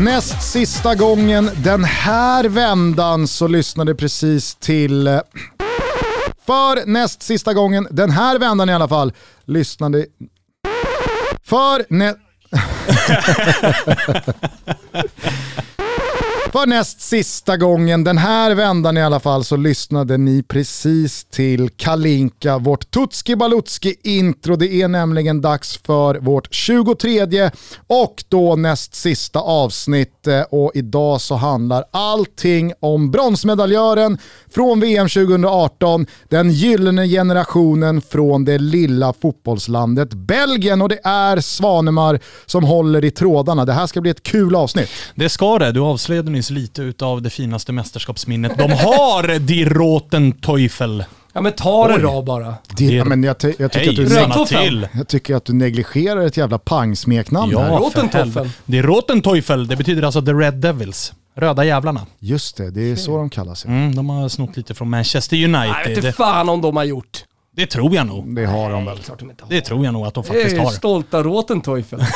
Näst sista gången den här vändan så lyssnade precis till... Eh, för näst sista gången den här vändan i alla fall lyssnade... För nä... För näst sista gången den här vändan i alla fall så lyssnade ni precis till Kalinka, vårt Tutski Balutski intro. Det är nämligen dags för vårt 23 och då näst sista avsnitt eh, och idag så handlar allting om bronsmedaljören från VM 2018, den gyllene generationen från det lilla fotbollslandet Belgien och det är Svanemar som håller i trådarna. Det här ska bli ett kul avsnitt. Det ska det. Du avslöjade nyss lite utav det finaste mästerskapsminnet de har, Die Roten Teufel. Ja men ta det då bara. Det, ja, men jag, jag, tycker Hej, att du, till. jag tycker att du negligerar ett jävla pangsmeknamn här. Ja, Roten för helvete. Teufel. Die Roten Teufel, det betyder alltså The Red Devils. Röda jävlarna. Just det, det är så de kallas. ja. Mm, de har snott lite från Manchester Jag vet United. inte Det, fan om de har gjort. Det tror jag nog. Det har de väl. Klart de inte har. Det tror jag nog att de Det faktiskt är har. stolta Rotenteufel.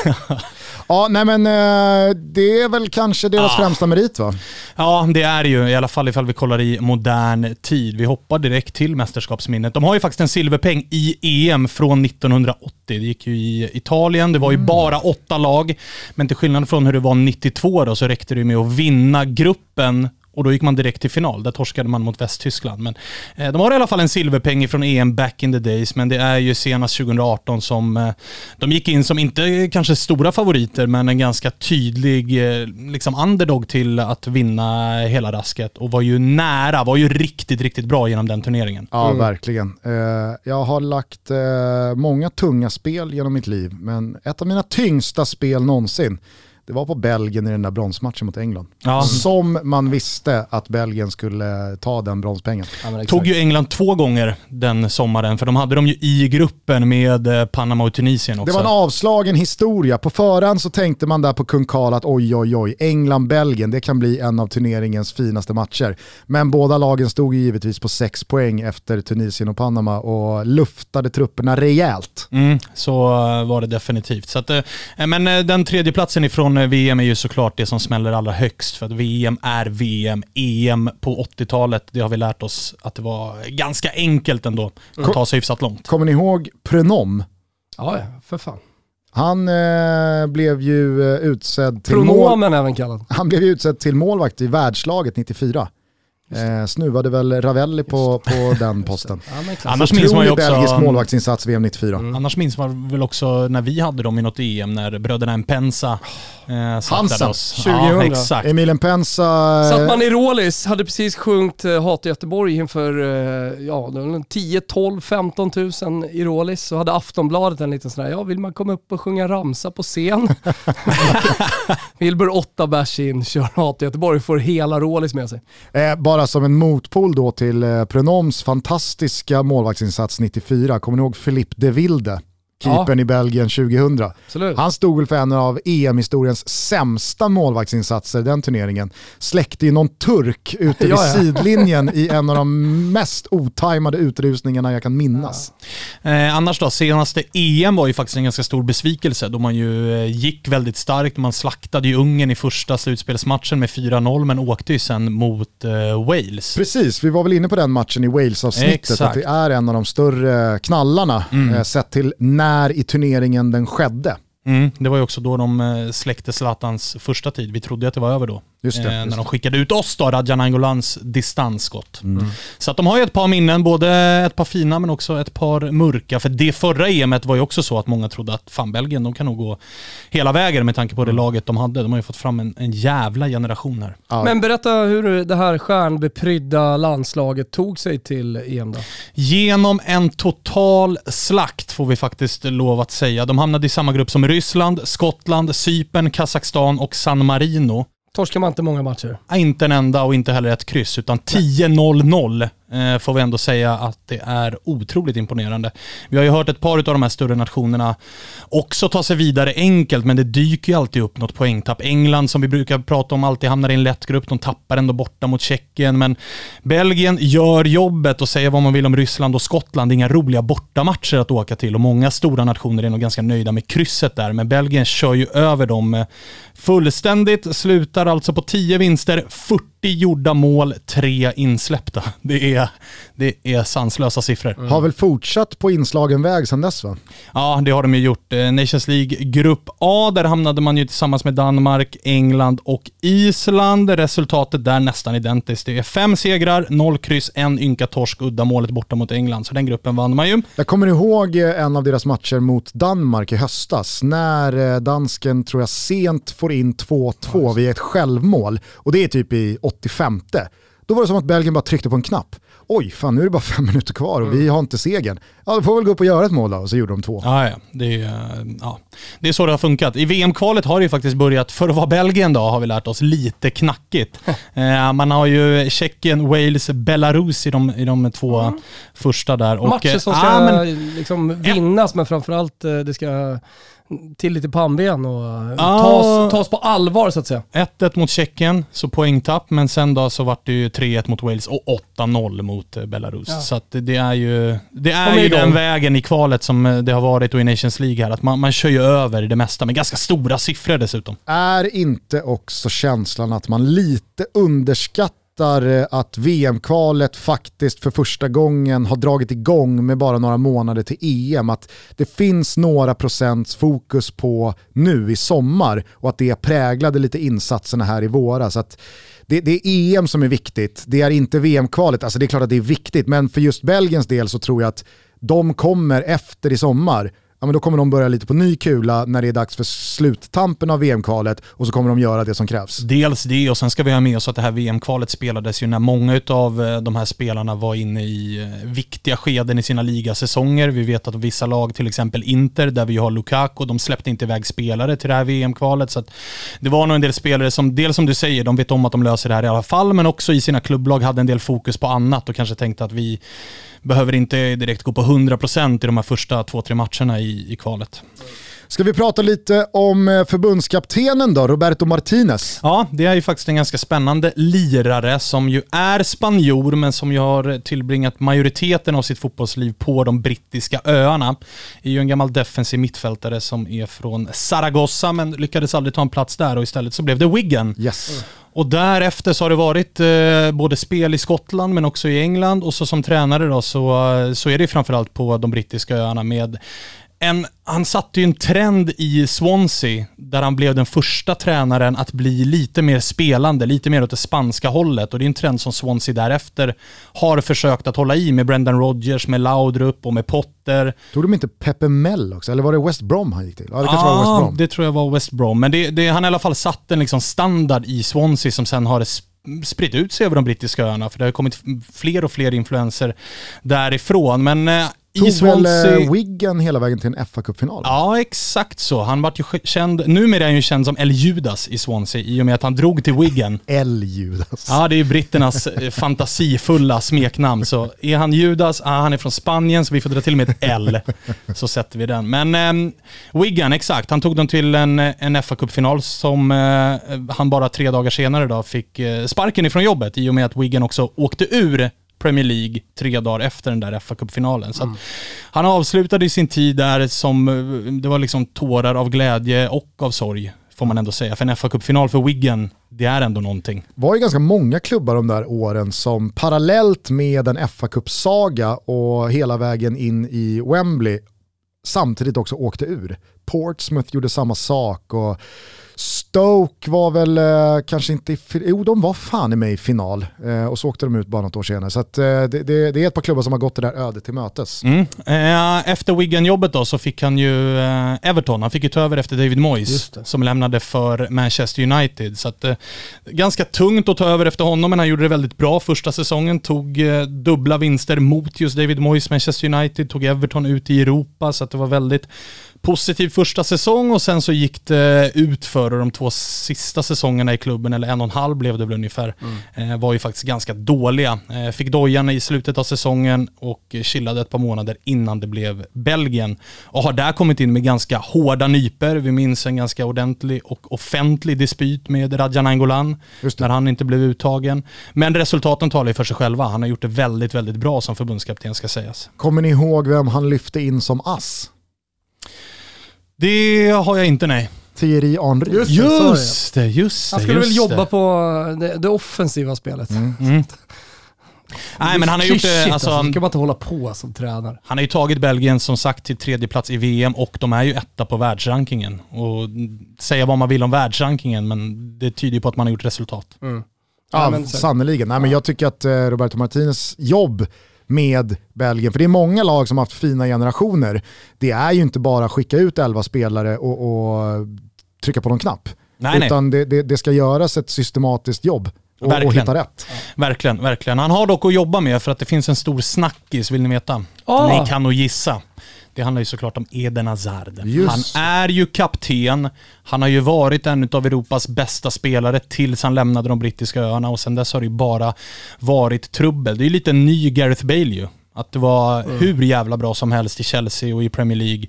Ja, nej men eh, det är väl kanske deras Ah. främsta merit va? Ja, det är det ju. I alla fall ifall vi kollar i modern tid. Vi hoppar direkt till mästerskapsminnet. De har ju faktiskt en silverpeng i EM från 1980. Det gick ju i Italien. Det var ju bara åtta lag. Men till skillnad från hur det var 92 då, så räckte det ju med att vinna gruppen och då gick man direkt till final. Där torskade man mot Västtyskland. Men eh, de har i alla fall en silverpeng från EM back in the days, men det är ju senast 2018 som eh, de gick in som inte kanske stora favoriter, men en ganska tydlig eh, liksom underdog till att vinna hela rasket och var ju nära, var ju riktigt, riktigt bra genom den turneringen. Ja, verkligen. Eh, jag har lagt många tunga spel genom mitt liv, men ett av mina tyngsta spel någonsin, det var på Belgien i den där bronsmatchen mot England. Ja. Som man visste att Belgien skulle ta den bronspengen. Ja. Tog ju England två gånger den sommaren, för de hade dem ju i gruppen med eh, Panama och Tunisien Det också. var en avslagen historia. På förhand så tänkte man där på kung Karl att oj oj oj, England-Belgien, det kan bli en av turneringens finaste matcher. Men båda lagen stod ju givetvis på sex poäng efter Tunisien och Panama och luftade trupperna rejält. Mm, så eh, var det definitivt. Så att, eh, men den tredje platsen ifrån eh, VM är ju såklart det som smäller allra högst. För att VM är VM. EM på 80-talet, det har vi lärt oss att det var ganska enkelt ändå att ta sig hyfsat långt. Kommer ni ihåg Prenom? Ja, för fan. Han eh, blev ju eh, utsedd till mål. Även kallad. Han blev ju utsedd till målvakt i världslaget 94. Eh, snuvade väl Ravelli på, på den posten. Ja. Annars minns man ju också... belgisk målvaktsinsats VM 94. Annars minns man väl också när vi hade dem i något EM, när bröderna Mpensa eh, slaktade Hansa, oss. 2000. Ja, exakt. Emil Pensa... Satt man i Rålis, hade precis sjungit uh, Hat i Göteborg inför uh, ja, det var väl 10, 12, 15 tusen i Rålis. Så hade Aftonbladet en liten sån här, ja vill man komma upp och sjunga ramsa på scen? Wilbur åtta bärs in, kör Hat i Göteborg, får hela Rålis med sig. Eh, bara som en motpol då till eh, Prenoms fantastiska målvaktsinsats 94. Kommer ni ihåg Philippe de Wilde? Keepern i Belgien 2000. Absolut. Han stod väl för en av EM-historiens sämsta målvaktsinsatser den turneringen. Släckte ju någon turk ute vid Ja, ja. sidlinjen i en av de mest otajmade utrusningarna jag kan minnas. Eh, annars då, senaste EM var ju faktiskt en ganska stor besvikelse då man ju eh, gick väldigt starkt. Man slaktade ju Ungern i första slutspelsmatchen med 4-0 men åkte ju sen mot eh, Wales. Precis, vi var väl inne på den matchen i Wales-avsnittet. Mm. att det är en av de större knallarna eh, sett till när när i turneringen den skedde. Mm, det var ju också då de eh, släckte Zlatans första tid. Vi trodde att det var över då. Just det, eh, just när de skickade ut oss då, Radja Naingolans distansskott. Så att de har ju ett par minnen, både ett par fina men också ett par mörka. För det förra EMet var ju också så att många trodde att fan Belgien, de kan nog gå hela vägen med tanke på det laget de hade. De har ju fått fram en, en jävla generation här. Ja. Men berätta hur det här stjärnbeprydda landslaget tog sig till EM då? Genom en total slakt får vi faktiskt lov att säga. De hamnade i samma grupp som Ryssland, Skottland, Cypern, Kazakstan och San Marino. Torskar man inte många matcher? Inte en enda och inte heller ett kryss, utan 10-0-0 Eh, får vi ändå säga att det är otroligt imponerande. Vi har ju hört ett par av de här större nationerna också ta sig vidare enkelt, men det dyker ju alltid upp något poängtapp. England, som vi brukar prata om, alltid hamnar i en lätt grupp. De tappar ändå borta mot Tjeckien, men Belgien gör jobbet och säger vad man vill om Ryssland och Skottland. Inga roliga bortamatcher att åka till och många stora nationer är nog ganska nöjda med krysset där, men Belgien kör ju över dem eh, fullständigt. Slutar alltså på 10 vinster, 40 40 gjorda mål, 3 insläppta. Det är, det är sanslösa siffror. Mm. Har väl fortsatt på inslagen väg sedan dess va? Ja, det har de ju gjort. Eh, Nations League Grupp A, där hamnade man ju tillsammans med Danmark, England och Island. Resultatet där nästan identiskt. Det är fem segrar, noll kryss, en ynka torsk, uddamålet borta mot England. Så den gruppen vann man ju. Jag kommer ihåg eh, en av deras matcher mot Danmark i höstas, när eh, dansken, tror jag, sent får in 2-2 vid ett självmål. Och det är typ i 85. Då var det som att Belgien bara tryckte på en knapp. Oj, fan nu är det bara fem minuter kvar och mm. vi har inte segern. Ja, då får väl gå upp och göra ett mål då, och så gjorde de två. Ja, ja. Det, är, ja. det är så det har funkat. I VM-kvalet har det ju faktiskt börjat, för att vara Belgien då, har vi lärt oss, lite knackigt. eh, man har ju Tjeckien, Wales, Belarus i de, i de två mm. första där. Matcher som ska ah, men, liksom vinnas, ja. men framförallt eh, det ska till lite pannben och ja. tas, tas på allvar så att säga. 1-1 mot Tjeckien, så poängtapp, men sen då så vart det ju 3-1 mot Wales och 8-0 mot eh, Belarus. Ja. Så att det är ju, det är ju den vägen i kvalet som eh, det har varit och i Nations League här, att man, man kör ju över det mesta med ganska stora siffror dessutom. Är inte också känslan att man lite underskattar berättar eh, att VM-kvalet faktiskt för första gången har dragit igång med bara några månader till EM. Att det finns några procents fokus på nu i sommar och att det präglade lite insatserna här i våras. Att det, det, är EM som är viktigt, det är inte VM-kvalet. Alltså det är klart att det är viktigt, men för just Belgiens del så tror jag att de kommer efter i sommar ja, men då kommer de börja lite på ny kula när det är dags för sluttampen av VM-kvalet och så kommer de göra det som krävs. Dels det och sen ska vi ha med oss att det här VM-kvalet spelades ju när många av eh, de här spelarna var inne i eh, viktiga skeden i sina ligasäsonger. Vi vet att vissa lag, till exempel Inter, där vi har Lukaku, de släppte inte iväg spelare till det här VM-kvalet. Så det var nog en del spelare som, dels som du säger, de vet om att de löser det här i alla fall, men också i sina klubblag hade en del fokus på annat och kanske tänkte att vi behöver inte direkt gå på 100% i de här första två, tre matcherna i, i kvalet. Ska vi prata lite om eh, förbundskaptenen då, Roberto Martinez? Ja, det är ju faktiskt en ganska spännande lirare som ju är spanjor men som ju har tillbringat majoriteten av sitt fotbollsliv på de brittiska öarna. Det är ju en gammal defensiv mittfältare som är från Zaragoza men lyckades aldrig ta en plats där och istället så blev det Wigan. Yes. Och därefter så har det varit eh, både spel i Skottland men också i England. Och så som tränare då så, eh, så är det framförallt på de brittiska öarna med en, han satte ju en trend i Swansea där han blev den första tränaren att bli lite mer spelande, lite mer åt det spanska hållet. Och det är en trend som Swansea därefter har försökt att hålla i med Brendan Rodgers, med Laudrup och med Potter. Tog de inte Pepe Mell också? Eller var det West Brom han gick till? Ja, det kanske ah, var West Brom. det tror jag var West Brom. Men det, det, han i alla fall satt en liksom standard i Swansea som sen har spritt ut sig över de brittiska öarna. För det har kommit fler och fler influenser därifrån. Men eh, Tog Swansea... väl Wiggen hela vägen till en fa Cup-final? Ja, exakt så. Han vart ju känd, numera är han ju känd som El Judas i Swansea i och med att han drog till Wiggen. El Judas. Ja, det är ju britternas eh, fantasifulla smeknamn. Så är han Judas, ah, han är från Spanien, så vi får dra till med ett L. Så sätter vi den. Men eh, Wiggen, exakt. Han tog dem till en, en fa Cup-final som eh, han bara tre dagar senare då fick eh, sparken ifrån jobbet i och med att Wiggen också åkte ur Premier League tre dagar efter den där fa Cup-finalen. Så mm. Han avslutade sin tid där som, det var liksom tårar av glädje och av sorg får man ändå säga. För en fa Cup-final för Wiggen, det är ändå någonting. Det var ju ganska många klubbar de där åren som parallellt med en fa Cup-saga och hela vägen in i Wembley samtidigt också åkte ur. Portsmouth gjorde samma sak och Stoke var väl eh, kanske inte i, jo de var fan i mig i final eh, och så åkte de ut bara något år senare. Så att, eh, det, det, det, är ett par klubbar som har gått det där ödet till mötes. Mm. Eh, efter Wigan-jobbet då så fick han ju eh, Everton, han fick ju ta över efter David Moyes som lämnade för Manchester United. Så att, eh, ganska tungt att ta över efter honom men han gjorde det väldigt bra första säsongen, tog dubbla vinster mot just David Moyes Manchester United, tog Everton ut i Europa så att det var väldigt positiv första säsong och sen så gick det ut för och de två sista säsongerna i klubben, eller en och en halv blev det väl ungefär, Mm. eh, var ju faktiskt ganska dåliga. Eh, fick dojan i slutet av säsongen och chillade ett par månader innan det blev Belgien. Och har där kommit in med ganska hårda nyper. Vi minns en ganska ordentlig och offentlig dispyt med Radja Nainggolan Just det. när han inte blev uttagen. Men resultaten talar ju för sig själva. Han har gjort det väldigt, väldigt bra som förbundskapten ska sägas. Kommer ni ihåg vem han lyfte in som ass? Det har jag inte, nej. Thierry Henry. Just det. Just det, just det. Han skulle väl jobba det. på det, det offensiva spelet. Mm. Nej, men han har gjort det, alltså, alltså. Kan man inte hålla på som tränare. han har ju tagit Belgien som sagt till tredje plats i VM och de är ju etta på världsrankingen. Och säga vad man vill om världsrankingen, men det tyder ju på att man har gjort resultat. Ja, Ja, men så- sannerligen. Nej, men jag tycker att eh, Roberto Martinez jobb med Belgien, för det är många lag som har haft fina generationer. Det är ju inte bara att skicka ut 11 spelare och, och trycka på någon knapp. Nej, nej. utan Det, det, det ska göras ett systematiskt jobb och, och Verkligen. hitta rätt. Verkligen, verkligen. Han har dock att jobba med för att det finns en stor snackis, vill ni veta? Ah. Ni kan nog gissa. Det handlar ju såklart om Eden Hazard. Just Han är ju kapten. Han har ju varit en av Europas bästa spelare tills han lämnade de brittiska öarna och sen dess har det ju bara varit trubbel. Det är ju lite ny Gareth Bale ju. Att det var hur jävla bra som helst i Chelsea och i Premier League.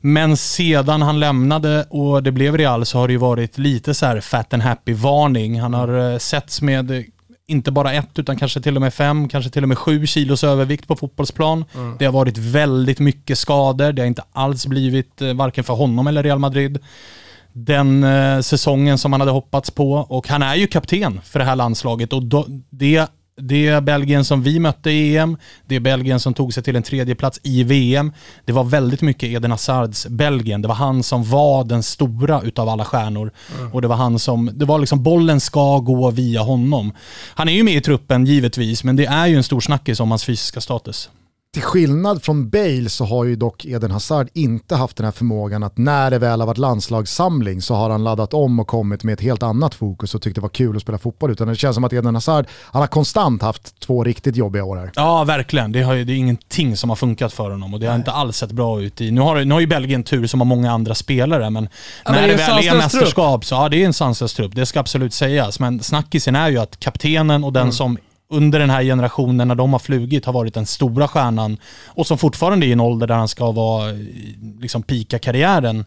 Men sedan han lämnade och det blev Real så har det ju varit lite så här fat and happy-varning. Han har eh, setts med inte bara ett utan kanske till och med fem, kanske till och med sju kilos övervikt på fotbollsplan. Det har varit väldigt mycket skador. Det har inte alls blivit eh, varken för honom eller Real Madrid den eh, säsongen som han hade hoppats på. Och han är ju kapten för det här landslaget och då, det, det är Belgien som vi mötte i EM, det är Belgien som tog sig till en tredje plats i VM. Det var väldigt mycket Eden Hazards Belgien. Det var han som var den stora utav alla stjärnor. Och det var han som, det var liksom bollen ska gå via honom. Han är ju med i truppen givetvis, men det är ju en stor snackis om hans fysiska status. Till skillnad från Bale så har ju dock Eden Hazard inte haft den här förmågan att när det väl har varit landslagssamling så har han laddat om och kommit med ett helt annat fokus och tyckt det var kul att spela fotboll. Utan det känns som att Eden Hazard, han har konstant haft två riktigt jobbiga år här. Ja, verkligen. Det, har ju, det är ingenting som har funkat för honom och det har inte alls sett bra ut. I, nu, har, nu har ju Belgien tur som har många andra spelare, men men när det är det, en väl är sanslös trupp. mästerskap så ja, det är en sanslös trupp. Det ska absolut sägas. Men snackisen är ju att kaptenen och den Mm. som under den här generationen, när de har flugit, har varit den stora stjärnan och som fortfarande är i en ålder där han ska vara, liksom pika karriären.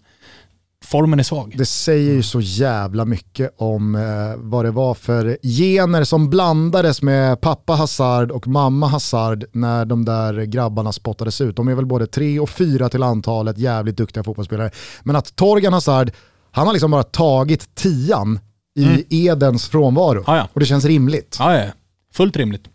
Formen är svag. Det säger ju så jävla mycket om eh, vad det var för gener som blandades med pappa Hazard och mamma Hazard när de där grabbarna spottades ut. De är väl både tre och fyra till antalet, jävligt duktiga fotbollsspelare. Men att Torgan Hazard, han har liksom bara tagit tian i Edens frånvaro. Mm. Ja. Och det känns rimligt. Ja, ja. Fullt rimligt.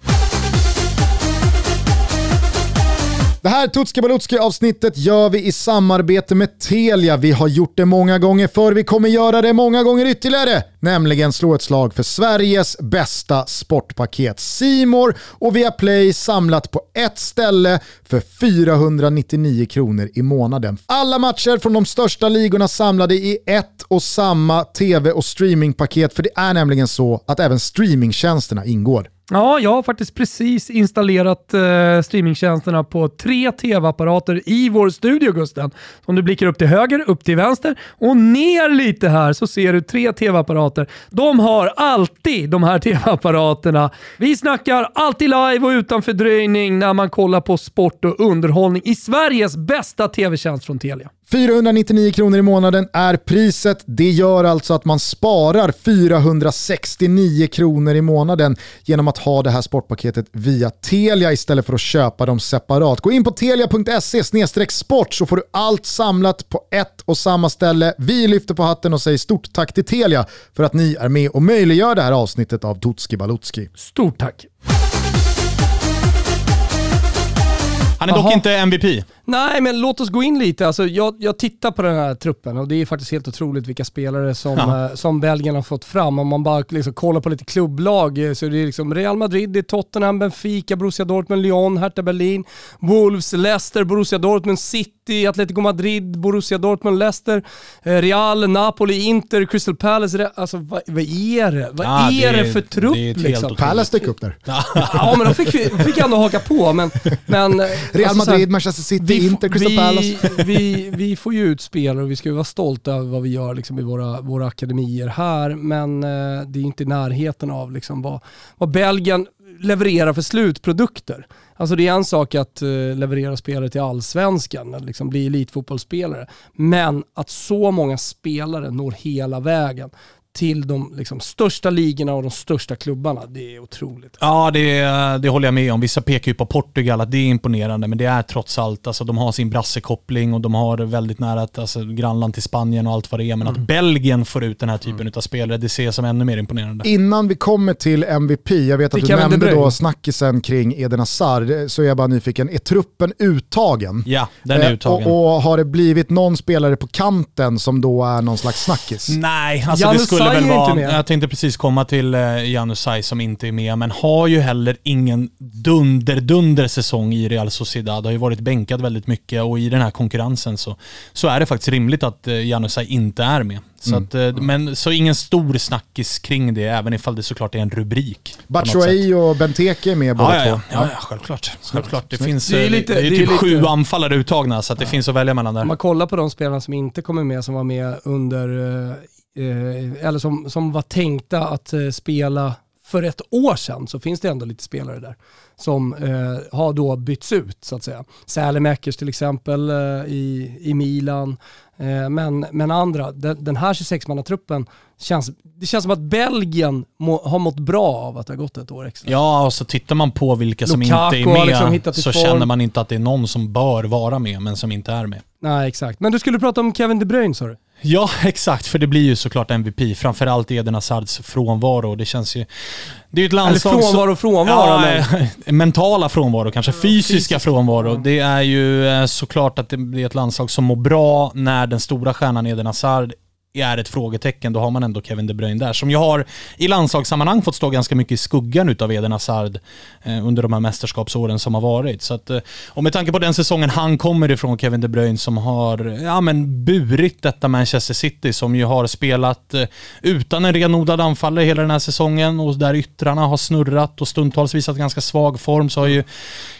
Det här Tutski Balutski avsnittet gör vi i samarbete med Telia. Vi har gjort det många gånger förr, vi kommer göra det många gånger ytterligare. Nämligen slå ett slag för Sveriges bästa sportpaket. Simor och Viaplay samlat på ett ställe för 499 kronor i månaden. Alla matcher från de största ligorna samlade i ett och samma tv och streamingpaket. För det är nämligen så att även streamingtjänsterna ingår. Ja, jag har faktiskt precis installerat eh, streamingtjänsterna på tre tv-apparater i vår studio Gusten. Om du blickar upp till höger, upp till vänster och ner lite här så ser du tre tv-apparater. De har alltid de här tv-apparaterna. Vi snackar alltid live och utan fördröjning när man kollar på sport och underhållning i Sveriges bästa tv-tjänst från Telia. 499 kronor i månaden är priset. Det gör alltså att man sparar 469 kronor i månaden genom att ha det här sportpaketet via Telia istället för att köpa dem separat. Gå in på telia.se sport så får du allt samlat på ett och samma ställe. Vi lyfter på hatten och säger stort tack till Telia för att ni är med och möjliggör det här avsnittet av Tutski Balutski. Stort tack! Han är dock Jaha. inte MVP. Nej, men låt oss gå in lite. Alltså, jag, jag tittar på den här truppen och det är faktiskt helt otroligt vilka spelare som, Ja. eh, som Belgien har fått fram. Om man bara liksom kollar på lite klubblag eh, så är det liksom Real Madrid, det är Tottenham, Benfica, Borussia Dortmund, Lyon, Hertha Berlin, Wolves, Leicester, Borussia Dortmund, City, Atletico Madrid, Borussia Dortmund, Leicester, eh, Real, Napoli, Inter, Crystal Palace. Alltså vad, vad är det? Vad Ja, är det det, för trupp det är liksom? Palace dök upp där. Ja men då fick, vi, fick ändå haka på. Men, men, eh, Real alltså Madrid, Manchester City, till Inter, Crystal Palace. vi, vi, vi får ju ut spelare och vi ska ju vara stolta över vad vi gör liksom, i våra, våra akademier här, men eh, det är inte i närheten av liksom, vad, vad Belgien levererar för slutprodukter. Alltså det är en sak att uh, leverera spelare till allsvenskan, liksom bli elitfotbollsspelare. Men att så många spelare når hela vägen till de liksom, största ligorna och de största klubbarna. Det är otroligt. Ja, det, det håller jag med om. Vissa pekar ju på Portugal, att det är imponerande, men det är trots allt, alltså, de har sin brassekoppling och de har väldigt nära alltså, grannland till Spanien och allt vad det är. Men mm. att Belgien får ut den här typen mm. av spelare, det ser jag som ännu mer imponerande. Innan vi kommer till MVP, jag vet att du nämnde då snackisen kring Eden Hazard, så är jag bara nyfiken, är truppen uttagen? Ja, den är eh, uttagen. och, och, har det blivit någon spelare på kanten som då är någon slags snackis? Nej, alltså Janus det skulle väl vara... Jag tänkte precis komma till uh, Janusaj som inte är med, men har ju heller ingen dunder-dunder säsong i Real Sociedad. Har ju varit bänkad väldigt mycket och i den här konkurrensen så, så är det faktiskt rimligt att uh, Janusaj inte är med. Så, mm. att, uh, men, så ingen stor snackis kring det, även ifall det såklart är en rubrik. Batshuayi och Benteke är med båda ja, ja, ja, ja, självklart. självklart. Det, finns, det är, lite, det är typ det är sju lite... anfallare uttagna, så att det finns att välja mellan där. Om man kollar på de spelarna som inte kommer med, som var med under eh, eller som, som var tänkta att eh, spela för ett år sedan så finns det ändå lite spelare där som eh, har då bytts ut så att säga. Sälemäkers till exempel eh, i, i Milan. Eh, men, men andra, den, den här 26-mannatruppen, känns, det känns som att Belgien må, har mått bra av att det har gått ett år extra. Ja, och så tittar man på vilka som Lukaku inte är med liksom så form. känner man inte att det är någon som bör vara med men som inte är med. Nej, exakt. Men du skulle prata om Kevin De Bruyne sa du? Ja, exakt. För det blir ju såklart MVP. Framförallt Eden Hazards frånvaro. Det känns ju... Det är ju ett landslag Eller frånvaro, frånvaro. Ja, men... mentala frånvaro kanske. Fysiska frånvaro. Det är ju eh, såklart att det blir ett landslag som mår bra när den stora stjärnan Eden Hazard är ett frågetecken, då har man ändå Kevin De Bruyne där. Som ju har i landslagssammanhang fått stå ganska mycket i skuggan utav Eden Hazard eh, under de här mästerskapsåren som har varit. Så att, eh, och med tanke på den säsongen han kommer ifrån, Kevin De Bruyne, som har ja, men burit detta Manchester City, som ju har spelat eh, utan en renodlad anfallare hela den här säsongen och där yttrarna har snurrat och stundtals visat ganska svag form, så har ju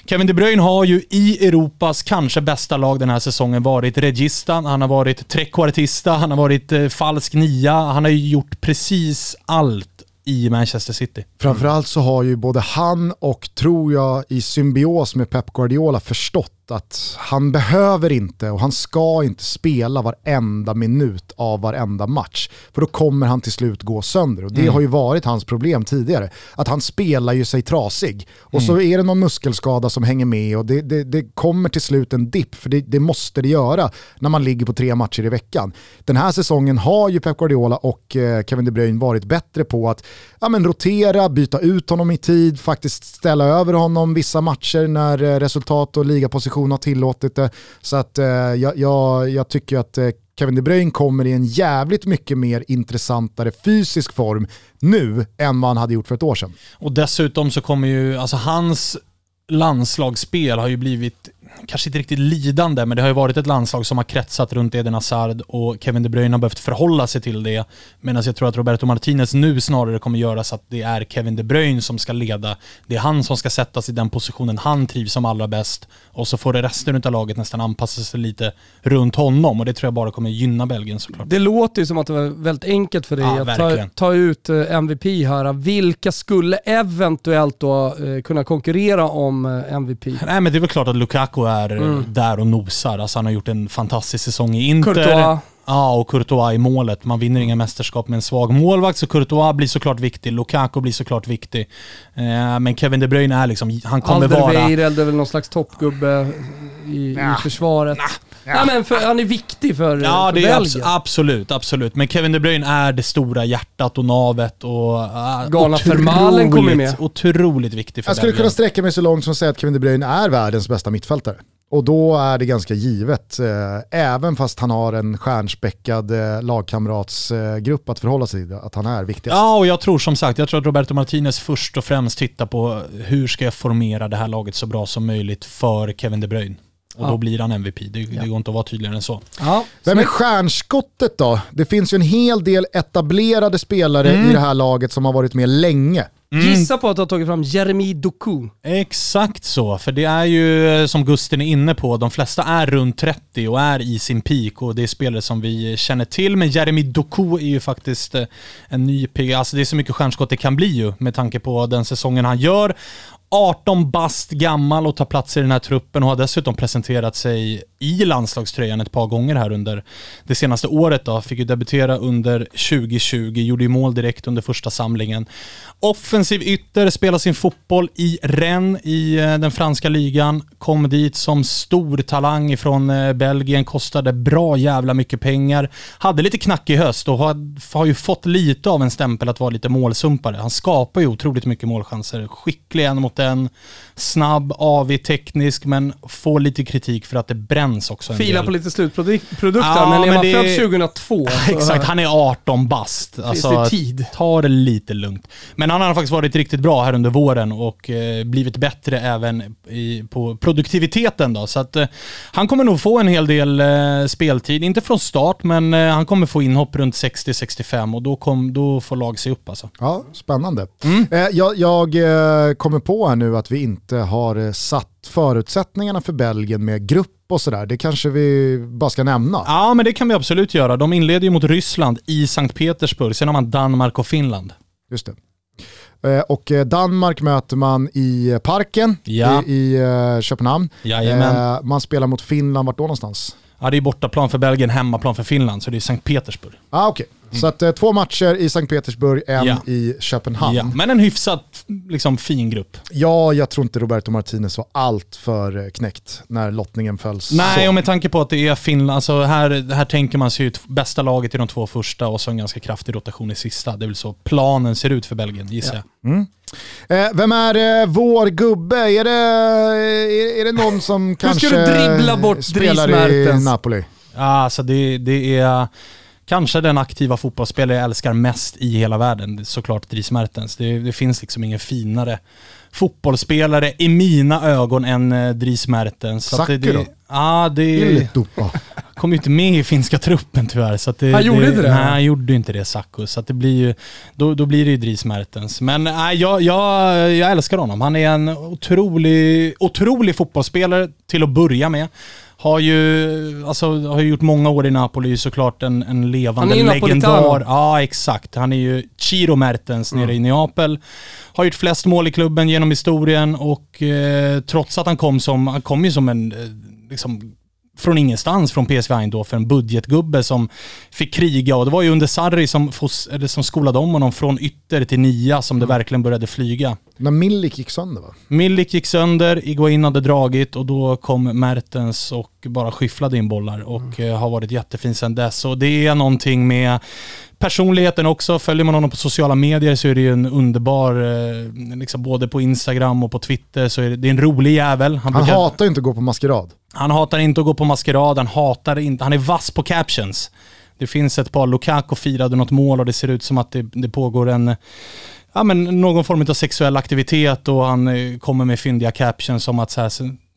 Kevin De Bruyne har ju i Europas kanske bästa lag den här säsongen varit regista, han har varit trequartista, han har varit eh, Eh, falsk nia, han har ju gjort precis allt i Manchester City. Framförallt så har ju både han och, tror jag, i symbios med Pep Guardiola förstått att han behöver inte och han ska inte spela varenda minut av varenda match. För då kommer han till slut gå sönder och det mm. har ju varit hans problem tidigare. Att han spelar ju sig trasig och mm. så är det någon muskelskada som hänger med och det, det, det kommer till slut en dipp för det, det, måste det göra när man ligger på tre matcher i veckan. Den här säsongen har ju Pep Guardiola och eh, Kevin De Bruyne varit bättre på att ja, men rotera, byta ut honom i tid, faktiskt ställa över honom vissa matcher när eh, resultat och ligaposition har tillåtit det. Så att eh, jag, jag, jag, tycker att eh, Kevin De Bruyne kommer i en jävligt mycket mer intressantare fysisk form nu än vad han hade gjort för ett år sedan. Och dessutom så kommer ju, alltså hans landslagsspel har ju blivit kanske inte riktigt lidande, men det har ju varit ett landslag som har kretsat runt Eden Hazard och Kevin De Bruyne har behövt förhålla sig till det. Medan jag tror att Roberto Martinez nu snarare kommer göra så att det är Kevin De Bruyne som ska leda. Det är han som ska sättas i den positionen han trivs som allra bäst och så får det resten av laget nästan anpassa sig lite runt honom och det tror jag bara kommer gynna Belgien såklart. Det låter ju som att det var väldigt enkelt för dig ja, att ta, ta, ut eh, MVP här. Vilka skulle eventuellt då eh, kunna konkurrera om eh, MVP? Nej men det är väl klart att Lukaku är mm. där och nosar. Alltså han har gjort en fantastisk säsong i Inter. Courtois. Ja, och Courtois i målet. Man vinner inga mästerskap med en svag målvakt, så Courtois blir såklart viktig. Lukaku blir såklart viktig. Eh, men Kevin De Bruyne är liksom, han kommer vara... Alderweireld är väl någon slags toppgubbe i, ja. i försvaret. Ja. Ja. men för, han är viktig för, ja, för det är abs absolut, absolut. Men Kevin De Bruyne är det stora hjärtat och navet och... Uh, Galna Fermalen kommer med. Otroligt viktig för Jag skulle Belgien. kunna sträcka mig så långt som att säga att Kevin De Bruyne är världens bästa mittfältare. Och då är det ganska givet, eh, även fast han har en stjärnspäckad eh, lagkamratsgrupp eh, att förhålla sig till, att han är viktigast. Ja, och jag tror som sagt, jag tror att Roberto Martinez först och främst tittar på hur ska jag formera det här laget så bra som möjligt för Kevin De Bruyne. Och ja. då blir han MVP. Det, ja. det går inte att vara tydligare än så. Ja. Vem är stjärnskottet då? Det finns ju en hel del etablerade spelare mm. i det här laget som har varit med länge. Gissa på att du har tagit fram Jeremy Doku. Exakt så, för det är ju som Gusten är inne på, de flesta är runt 30 och är i sin peak och det är spelare som vi känner till. Men Jeremy Doku är ju faktiskt eh, en ny pigg, alltså det är så mycket stjärnskott det kan bli ju med tanke på den säsongen han gör. 18 bast gammal och tar plats i den här truppen och har dessutom presenterat sig i landslagströjan ett par gånger här under det senaste året. Då. Fick ju debutera under 2020, gjorde ju mål direkt under första samlingen. Offensiv ytter, spelar sin fotboll i Rennes i eh, den franska ligan. Kom dit som stor talang ifrån eh, Belgien, kostade bra jävla mycket pengar. Hade lite knackig höst och har, har ju fått lite av en stämpel att vara lite målsumpare. Han skapar ju otroligt mycket målchanser. Skicklig en mot en, snabb, avig, teknisk, men får lite kritik för att det bränns också en Fila del. på lite slutprodukter, Ja, men är men man det- född 2002 så Exakt, han är 18 bast. Alltså, det tid. Ta det lite lugnt. Men han har faktiskt varit riktigt bra här under våren och eh, blivit bättre även i, på produktiviteten. Då. Så att, eh, han kommer nog få en hel del eh, speltid. Inte från start, men eh, han kommer få inhopp runt 60-65 och då, kom, då får lag sig upp alltså. Ja, spännande. Mm. Eh, jag jag eh, kommer på här nu att vi inte har eh, satt förutsättningarna för Belgien med grupp och sådär. Det kanske vi bara ska nämna. Ja, men det kan vi absolut göra. De inleder ju mot Ryssland i Sankt Petersburg. Sen har man Danmark och Finland. Just det. Eh, Och eh, Danmark möter man i Parken Ja. i, i Köpenhamn. Jajamän. Man spelar mot Finland, vart då någonstans? Ja, det är bortaplan för Belgien, hemmaplan för Finland, så det är Sankt Petersburg. Ah, Okej, så att, eh, två matcher i Sankt Petersburg, en Mm. Ja. i Köpenhamn. Ja, men en hyfsat liksom, fin grupp. Ja, jag tror inte Roberto Martinez var allt för eh, knäckt när lottningen föll Nej, så. och med tanke på att det är Finland, alltså här, här tänker man sig ut bästa laget i de två första och så en ganska kraftig rotation i sista. Det är väl så planen ser ut för Belgien, gissar jag. Eh, vem är eh, vår gubbe? Är det, är, är det någon som ska kanske du dribbla bort spelar Dries i? Napoli? Ja, alltså det, det är kanske den aktiva fotbollsspelare jag älskar mest i hela världen. Det är Såklart Dries Mertens. Det, det finns liksom ingen finare fotbollsspelare i mina ögon än eh, Dries Mertens. Sacco det, då? det, ja, det Enligt Dopa. kom ju inte med i finska truppen tyvärr. Så att det, Han gjorde inte det? Nej, han gjorde inte det Sacco. Så att det blir ju, då, då blir det ju Dries Mertens. Men nej, jag, jag, jag älskar honom. Han är en otrolig, otrolig fotbollsspelare till att börja med. Har ju, alltså, har ju gjort många år i Napoli, såklart en, en levande Han är legendar. Ja, exakt. Han är ju Ciro Mertens nere i Neapel. Har gjort flest mål i klubben genom historien och eh, trots att han kom som, han kom ju som en, eh, liksom, från ingenstans från PSV Eindhoven, en budgetgubbe som fick kriga och det var ju under Sarri som, som skolade om honom från ytter till nia som det verkligen började flyga. När Milik gick sönder va? Milik gick sönder, Iguain hade dragit och då kom Mertens och bara skyfflade in bollar och eh, har varit jättefin sedan dess. Och det är någonting med personligheten också. Följer man honom på sociala medier så är det ju en underbar, eh, liksom både på Instagram och på Twitter så är det, det är en rolig jävel. Han brukar- hatar inte att gå på maskerad. han hatar inte att gå på maskerad, han hatar inte, han är vass på captions. Det finns ett par, Lukaku firade något mål och det ser ut som att det, det pågår en, ja men någon form av sexuell aktivitet och han eh, kommer med fyndiga captions som att så här,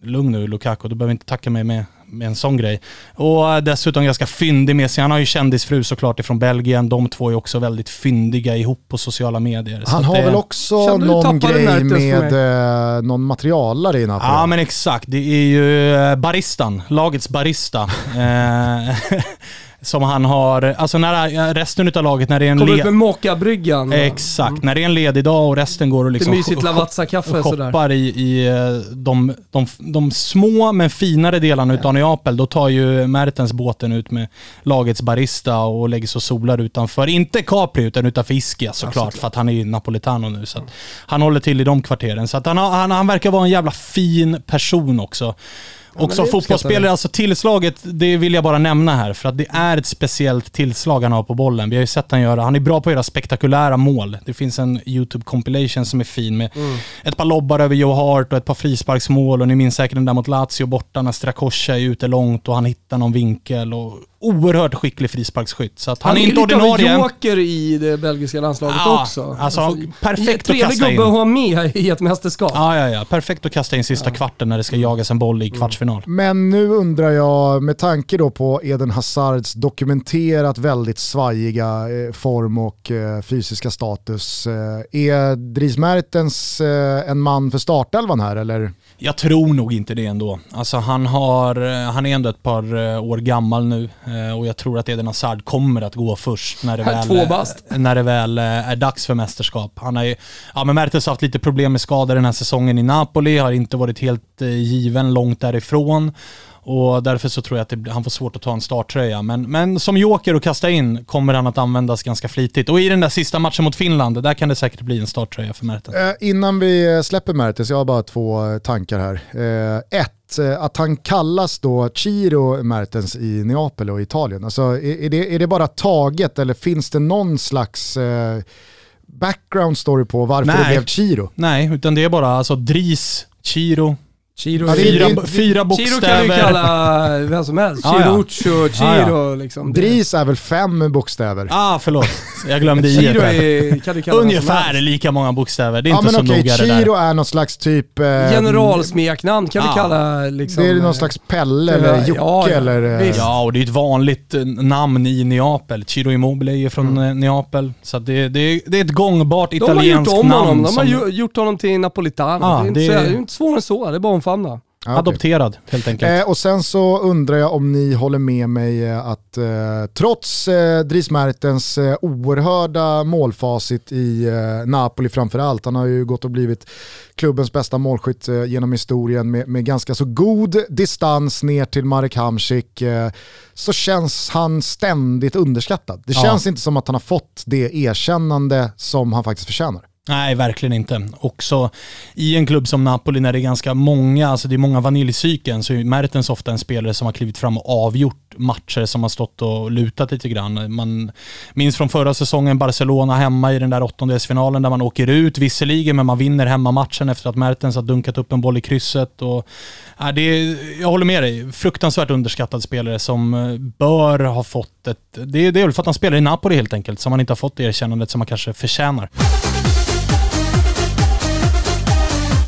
lugn nu Lukaku, du behöver inte tacka mig med, med en sån grej. Och eh, dessutom ganska fyndig med sig, han har ju kändisfru såklart ifrån Belgien, de två är också väldigt fyndiga ihop på sociala medier. Han har det- väl också någon grej med eh, någon materialare i Napoli. Ja men exakt, det är ju eh, baristan, lagets barista. som han har, alltså när resten av laget, när det är en Kommer ut le- med mockabryggan. Exakt, när det är en ledig dag och resten går och liksom mysigt sh- Lavazza-kaffe sådär. i, i eh, de, de, de små men finare delarna utav Neapel, då tar ju Mertens båten ut med lagets barista och lägger sig och solar utanför, inte Capri utan utanför Ischia såklart, för att han är ju napolitano nu. Så att han håller till i de kvarteren. Så att han, han, han verkar vara en jävla fin person också. Och som fotbollsspelare, alltså tillslaget, det vill jag bara nämna här, för att det är ett speciellt tillslag han har på bollen. Vi har ju sett han göra, han är bra på att göra spektakulära mål. Det finns en YouTube compilation som är fin med Mm. ett par lobbar över Joe Hart och ett par frisparksmål och ni minns säkert den där mot Lazio borta när Strakosha är ute långt och han hittar någon vinkel och oerhört skicklig frisparksskytt. Så att han, Han, är är inte lite av en ordinarie. joker i det belgiska landslaget Ja, också. alltså, perfekt att kasta in. gubbe att ha med i ett mästerskap. Ja, ja, ja. Perfekt att kasta in sista kvarten när det ska jagas en boll i kvartsfinal. Men nu undrar jag, med tanke då på Eden Hazards dokumenterat väldigt svajiga eh, form och eh, fysiska status, eh, är Dries Mertens en man för startelvan här eller? Jag tror nog inte det ändå. Alltså han, har, han är ändå ett par år gammal nu och jag tror att Eden Hazard kommer att gå först när det väl, eh, när det väl eh, är dags för mästerskap. Han har ju, ja men Mertens har haft lite problem med skador den här säsongen i Napoli, har inte varit helt eh, given långt därifrån. Och därför så tror jag att det, han får svårt att ta en starttröja. Men, men som joker och kasta in kommer han att användas ganska flitigt. Och i den där sista matchen mot Finland, där kan det säkert bli en starttröja för Mertens. Eh, innan vi släpper Mertens, jag har bara två eh, tankar här. Eh, ett, eh, att han kallas då Ciro Mertens i Neapel och Italien. Alltså, är, är, det, är det bara taget eller finns det någon slags eh, background story på varför Nej. det blev Ciro? Nej, utan det är bara alltså Dris, Chiro, Chiro, Ja, det är- fyra, det- fyra Chiro kan du bokstäver. kalla vem som helst. Ja, ja. Chirucho, Chiro liksom. Det- Dries är väl fem bokstäver? Ah, förlåt. Jag glömde i Chiro där. är, kan du kalla vem som Ungefär lika många bokstäver. Det är Ja inte men så okej, noga det där. Chiro är någon slags typ... Eh, Generalsmeknamn kan Ja. du kalla liksom. Det är någon slags Pelle det eller Jocke ja, ja. eller... eh, Visst. Ja, och det är ett vanligt eh, namn i Neapel. Chiro Immobile är ju från eh, Neapel. Så det, det, det är ett gångbart De har gjort italienskt om honom. namn De har som gjort honom till napolitan. Ja, det, är inte det- så, det är inte svårare än så. Det är bara Ja, okej. adopterad helt enkelt. Eh, och sen så undrar jag om ni håller med mig eh, att eh, trots eh, Dries Mertens eh, oerhörda målfacit i eh, Napoli framförallt, han har ju gått och blivit klubbens bästa målskytt eh, genom historien med, med ganska så god distans ner till Marek Hamsik, eh, så känns han ständigt underskattad. Det Ja. känns inte som att han har fått det erkännande som han faktiskt förtjänar. Nej, verkligen inte. Också i en klubb som Napoli när det är ganska många, alltså det är många vaniljcykeln, så är Mertens ofta en spelare som har klivit fram och avgjort matcher som har stått och lutat lite grann. Man minns från förra säsongen Barcelona hemma i den där åttondelsfinalen där man åker ut visserligen, men man vinner hemmamatchen efter att Mertens har dunkat upp en boll i krysset. Och, äh, det är, jag håller med dig, fruktansvärt underskattad spelare som äh, bör ha fått ett... Det det är väl för att han spelar i Napoli helt enkelt, som han inte har fått det erkännandet som han kanske förtjänar.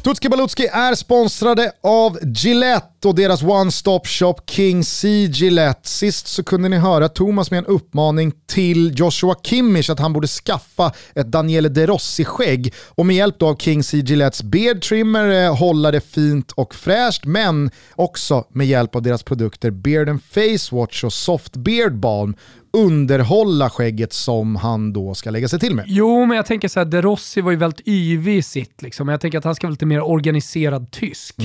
Tutski Balutski är sponsrade av Gillette och deras one-stop shop King C Gillette. Sist så kunde ni höra Thomas med en uppmaning till Joshua Kimmich att han borde skaffa ett Daniele De Rossi-skägg och med hjälp då av King C Gillettes beard trimmer eh, hålla det fint och fräscht men också med hjälp av deras produkter Beard and Face Watch och Soft Beard Balm underhålla skägget som han då ska lägga sig till med. Jo, men jag tänker så här, De Rossi var ju väldigt yvig i sitt. Liksom. Jag tänker att han ska vara lite mer organiserad tysk.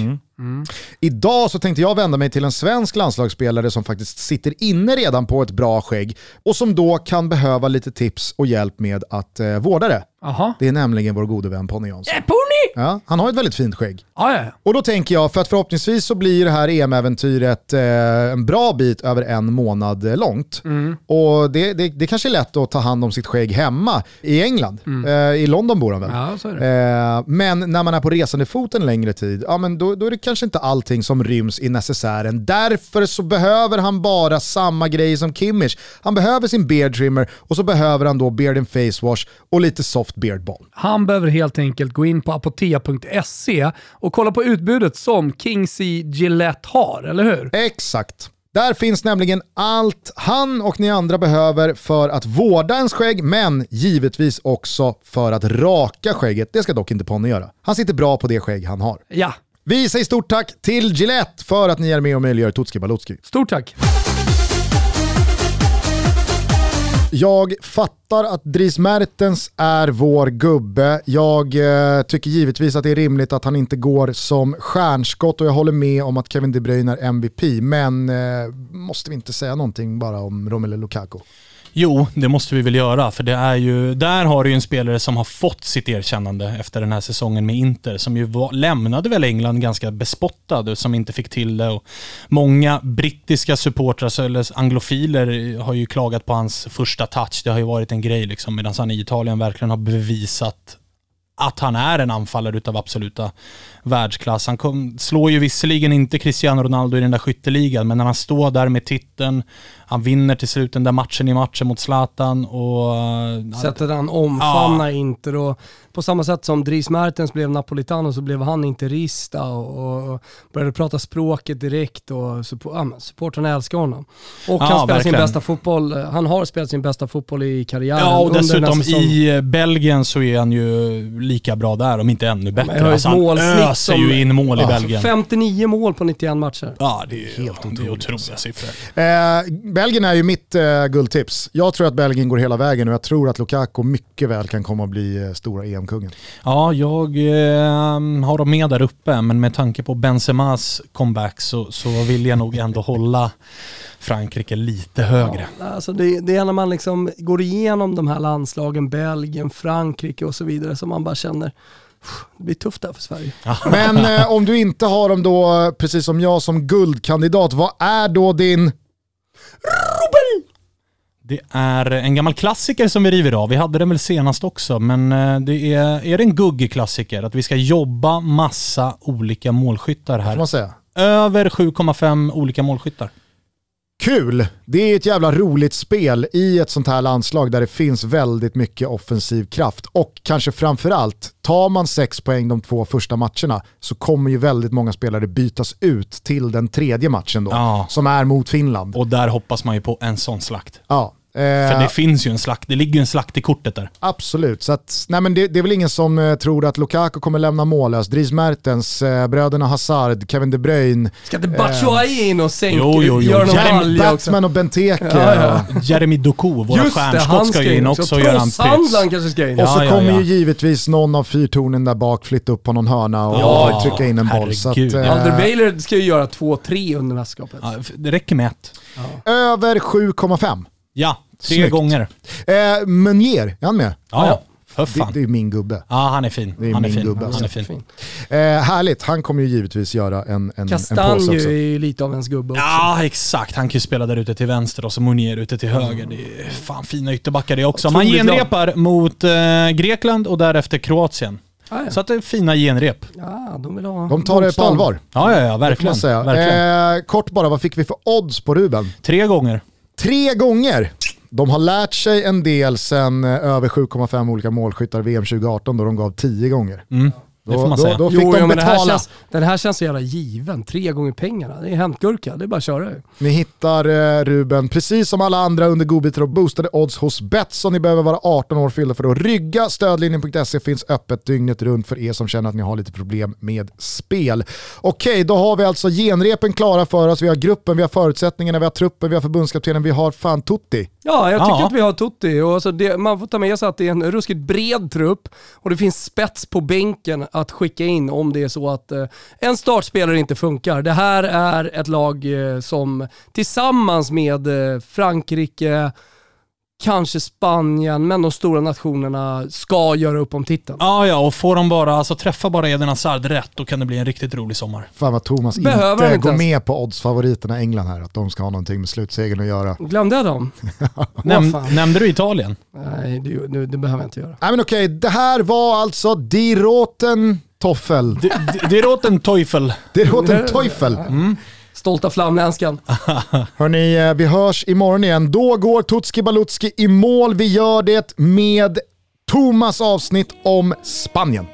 Idag så tänkte jag vända mig till en svensk landslagsspelare som faktiskt sitter inne redan på ett bra skägg och som då kan behöva lite tips och hjälp med att eh, vårda det. Jaha. Det är nämligen vår gode vän Ponny Jansson. Äh, Pony! Ja, han har ett väldigt fint skägg. Ja, ja. Och då tänker jag, för att förhoppningsvis så blir det här EM-äventyret eh, en bra bit över en månad eh, långt. Och det, det, det kanske är lätt att ta hand om sitt skägg hemma i England. Eh, I London bor han väl? Ja, så är det. Eh, men när man är på resande fot en längre tid, ja, men då, då är det kanske inte allting som ryms i necessären. Därför så behöver han bara samma grej som Kimmich. Han behöver sin beard trimmer och så behöver han då beard and face wash och lite soft beard balm. Han behöver helt enkelt gå in på apotea.se och kolla på utbudet som King C Gillette har, eller hur? Exakt. Där finns nämligen allt han och ni andra behöver för att vårda ens skägg, men givetvis också för att raka skägget. Det ska dock inte Ponny göra. Han sitter bra på det skägg han har. Ja, Vi säger stort tack till Gillette för att ni är med och möjliggör Tutski Balutski. stort tack. Jag fattar att Dries Mertens är vår gubbe. Jag eh, tycker givetvis att det är rimligt att han inte går som stjärnskott och jag håller med om att Kevin De Bruyne är MVP. Men eh, måste vi inte säga någonting bara om Romelu Lukaku? Jo, det måste vi väl göra, för det är ju, där har du ju en spelare som har fått sitt erkännande efter den här säsongen med Inter, som ju var, lämnade väl England ganska bespottad och som inte fick till det. Och många brittiska supportrar, eller anglofiler, har ju klagat på hans första touch. Det har ju varit en grej liksom, medan han i Italien verkligen har bevisat att han är en anfallare utav absoluta världsklass. Han kom, slår ju visserligen inte Cristiano Ronaldo i den där skytteligan, men när han står där med titeln, han vinner till slut den där matchen i matchen mot Zlatan och... eh, Sättet han omfamnar Inter och på samma sätt som Dries Mertens blev napolitano så blev han interista och, och började prata språket direkt och support, ja, supportrarna älskar honom. Och Ja, han spelar sin verkligen. bästa fotboll, han har spelat sin bästa fotboll i karriären Ja, och dessutom i Belgien så är han ju lika bra där, om inte ännu Men bättre. ett Alltså, han öser som- ju in mål i Ja, Belgien. 59 mål på 91 matcher. Ja, det är Helt helt otroligt, det är otroliga siffror. Eh, Belgien är ju mitt eh, guldtips. Jag tror att Belgien går hela vägen och jag tror att Lukaku mycket väl kan komma att bli eh, stora EM-kungen. Ja, jag eh, har dem med där uppe, men med tanke på Benzemas comeback så, så vill jag nog ändå hålla Frankrike lite högre. Alltså det, det är när man liksom går igenom de här landslagen, Belgien, Frankrike och så vidare, som man bara känner, det blir tufft där för Sverige. Men eh, om du inte har dem då, precis som jag, som guldkandidat, vad är då din... Det är en gammal klassiker som vi river av. Vi hade den väl senast också, men eh, det är, är det en gugge-klassiker att vi ska jobba massa olika målskyttar Får man här. säga? Över 7,5 olika målskyttar. Kul! Det är ett jävla roligt spel i ett sånt här landslag där det finns väldigt mycket offensiv kraft. Och kanske framförallt, tar man sex poäng de två första matcherna så kommer ju väldigt många spelare bytas ut till den tredje matchen då, Ja. som är mot Finland. Och där hoppas man ju på en sån slakt. Ja, För eh, det finns ju en slakt, det ligger ju en slakt i kortet där. Absolut, så att, nej men det, det är väl ingen som eh, tror att Lukaku kommer lämna mållös. Dries Mertens, eh, bröderna Hazard, Kevin De Bruyne, Ska inte Batshuayi in och sänka, Jo, jo, jo. göra någon Jeremy? Batsman och Benteke. Ja, ja. Jeremy Doku, våra Just det, stjärnskott ska ju in också och pyts. kanske ska in. Och så Ja, ja, kommer ja. ju givetvis någon av fyrtornen där bak flytta upp på någon hörna och Ja, trycka in en boll. Så att, eh, Alderweiler ska ju göra 2-3 under mästerskapet. Ja, det räcker med ett. över 7,5. Ja, tre Snyggt. gånger. Eh, Meunier, är han med? Ja, ja. För Det, fan. det är min gubbe. Ja, han är fin. Det är han är min fin. gubbe, Han alltså. är fin. Fin. Eh, härligt, han kommer ju givetvis göra en, en, en påse Kastanjo också. är ju lite av ens gubbe också. Ja, exakt. Han kan ju spela där ute till vänster och så Monier ute till höger. Det är fan fina ytterbackar det också. Man genrepar mot eh, Grekland och därefter Kroatien. Ah, ja. Så att det är fina genrep. ja, de vill ha De tar det på allvar. Ja, ja, ja, Det verkligen. verkligen. Eh, kort bara, vad fick vi för odds på Ruben? Tre gånger. Tre gånger! De har lärt sig en del sen eh, över 7,5 olika målskyttar VM 2018 då de gav 10 gånger. Mm, det får man då, säga. då fick Jo, de jo, men det här, betala. känns, den här känns så jävla given. Tre gånger pengarna. Det är hämtgurka. Det är bara att köra. Ni hittar eh, Ruben, precis som alla andra under godbitar och boostade odds hos Betsson. Ni behöver vara 18 år fyllda för att rygga. Stödlinjen.se finns öppet dygnet runt för er som känner att ni har lite problem med spel. Okej, då har vi alltså genrepen klara för oss. Vi har gruppen, vi har förutsättningarna, vi har truppen, vi har förbundskaptenen, vi har fan Tutti. Ja, jag tycker Ja. att vi har Tutti. Och alltså det, man får ta med sig att det är en ruskigt bred trupp och det finns spets på bänken att skicka in om det är så att eh, en startspelare inte funkar. Det här är ett lag eh, som tillsammans med eh, Frankrike, kanske Spanien, men de stora nationerna ska göra upp om titeln. Ja, ja, och får de bara, alltså träffa bara Eden Hazard rätt, då kan det bli en riktigt rolig sommar. Fan vad Thomas Behöver inte inte går ens. med på oddsfavoriterna England här, att de ska ha någonting med slutsegern att göra. Glömde jag dem? Näm, fan. nämnde du Italien? Nej, det, det, det behöver jag inte göra. Nej men okej, det här var alltså Die Roten Toffel. Det, det, det är åt en Teufel. Die Roten Teufel. Stolta flamländskan. Hörni, eh, vi hörs imorgon igen. Då går Tutski Balutski i mål. Vi gör det med Thomas avsnitt om Spanien.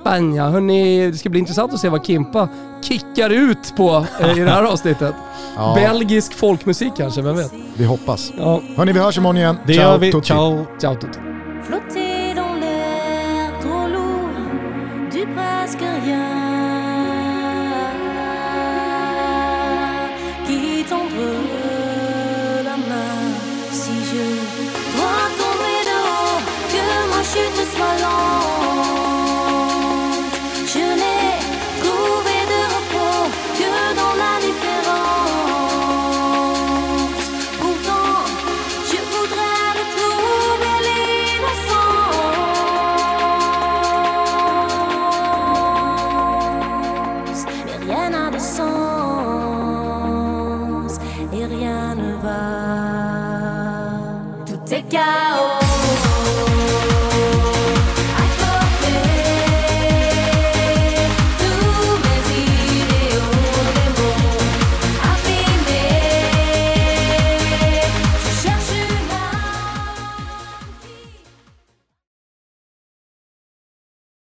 Spanien. Hörrni, det ska bli intressant att se vad Kimpa kickar ut på eh, i det här avsnittet. Ja. Belgisk folkmusik kanske, vem vet? Vi hoppas. Ja, Hörni, vi hörs imorgon igen. Det Ciao, gör vi. Tutti. Ciao. ciao Tutti.